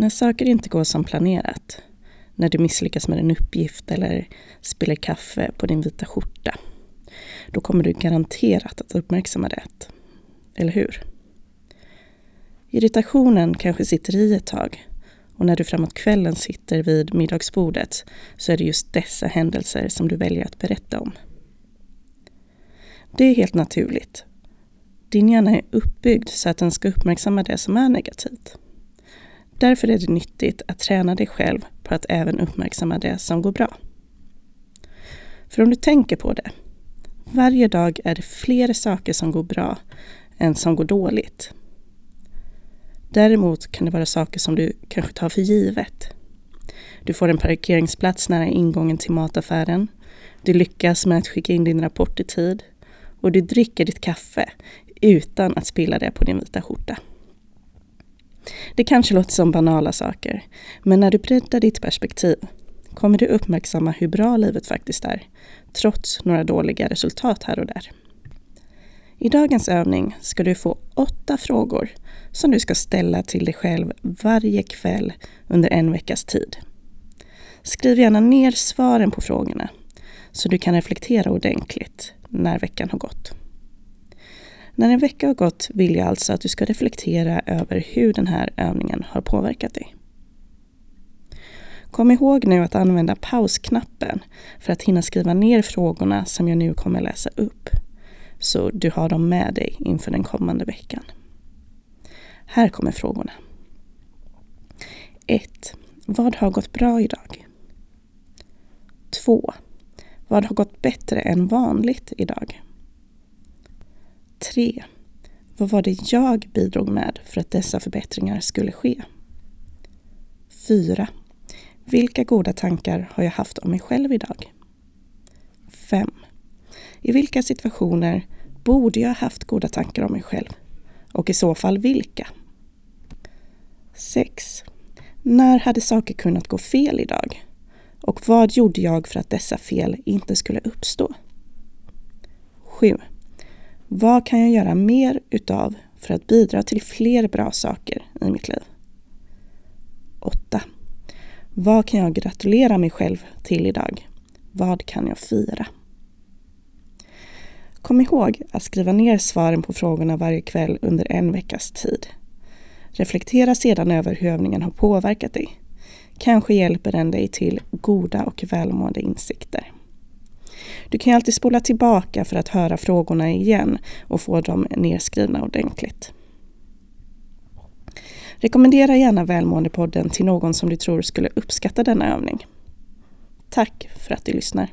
När saker inte går som planerat, när du misslyckas med en uppgift eller spiller kaffe på din vita skjorta, då kommer du garanterat att uppmärksamma det. Eller hur? Irritationen kanske sitter i ett tag och när du framåt kvällen sitter vid middagsbordet så är det just dessa händelser som du väljer att berätta om. Det är helt naturligt. Din hjärna är uppbyggd så att den ska uppmärksamma det som är negativt. Därför är det nyttigt att träna dig själv på att även uppmärksamma det som går bra. För om du tänker på det, varje dag är det fler saker som går bra än som går dåligt. Däremot kan det vara saker som du kanske tar för givet. Du får en parkeringsplats nära ingången till mataffären. Du lyckas med att skicka in din rapport i tid. Och du dricker ditt kaffe utan att spilla det på din vita skjorta. Det kanske låter som banala saker, men när du breddar ditt perspektiv kommer du uppmärksamma hur bra livet faktiskt är, trots några dåliga resultat här och där. I dagens övning ska du få åtta frågor som du ska ställa till dig själv varje kväll under en veckas tid. Skriv gärna ner svaren på frågorna så du kan reflektera ordentligt när veckan har gått. När en vecka har gått vill jag alltså att du ska reflektera över hur den här övningen har påverkat dig. Kom ihåg nu att använda pausknappen för att hinna skriva ner frågorna som jag nu kommer läsa upp. Så du har dem med dig inför den kommande veckan. Här kommer frågorna. 1. Vad har gått bra idag? 2. Vad har gått bättre än vanligt idag? 3. Vad var det jag bidrog med för att dessa förbättringar skulle ske? 4. Vilka goda tankar har jag haft om mig själv idag? 5. I vilka situationer borde jag ha haft goda tankar om mig själv? Och i så fall vilka? 6. När hade saker kunnat gå fel idag? Och vad gjorde jag för att dessa fel inte skulle uppstå? 7. Vad kan jag göra mer utav för att bidra till fler bra saker i mitt liv? 8. Vad kan jag gratulera mig själv till idag? Vad kan jag fira? Kom ihåg att skriva ner svaren på frågorna varje kväll under en veckas tid. Reflektera sedan över hur övningen har påverkat dig. Kanske hjälper den dig till goda och välmående insikter. Du kan ju alltid spola tillbaka för att höra frågorna igen och få dem nedskrivna ordentligt. Rekommendera gärna Välmåendepodden till någon som du tror skulle uppskatta denna övning. Tack för att du lyssnar.